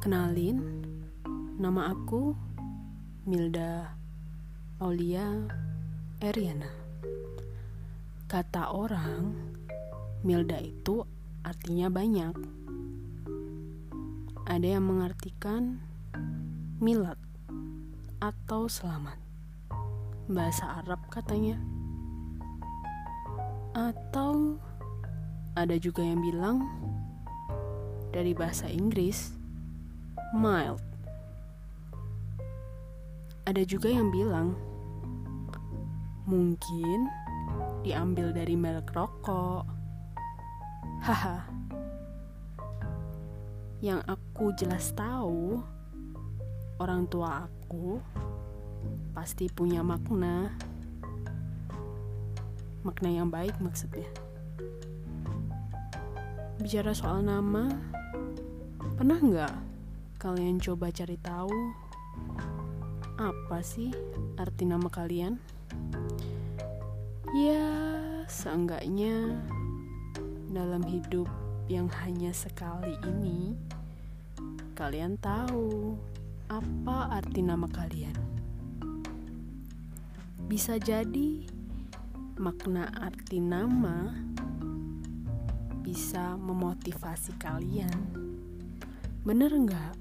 Kenalin, nama aku Milda Aulia Eriana. Kata orang, Milda itu artinya banyak. Ada yang mengartikan milad atau selamat. Bahasa Arab katanya. Atau ada juga yang bilang dari bahasa Inggris mild. Ada juga yang bilang mungkin diambil dari merek rokok. Haha. Yang aku jelas tahu, orang tua aku pasti punya makna. Makna yang baik maksudnya. Bicara soal nama, pernah nggak kalian coba cari tahu apa sih arti nama kalian? Ya, seenggaknya dalam hidup yang hanya sekali ini, kalian tahu apa arti nama kalian. Bisa jadi makna arti nama bisa memotivasi kalian. Bener nggak?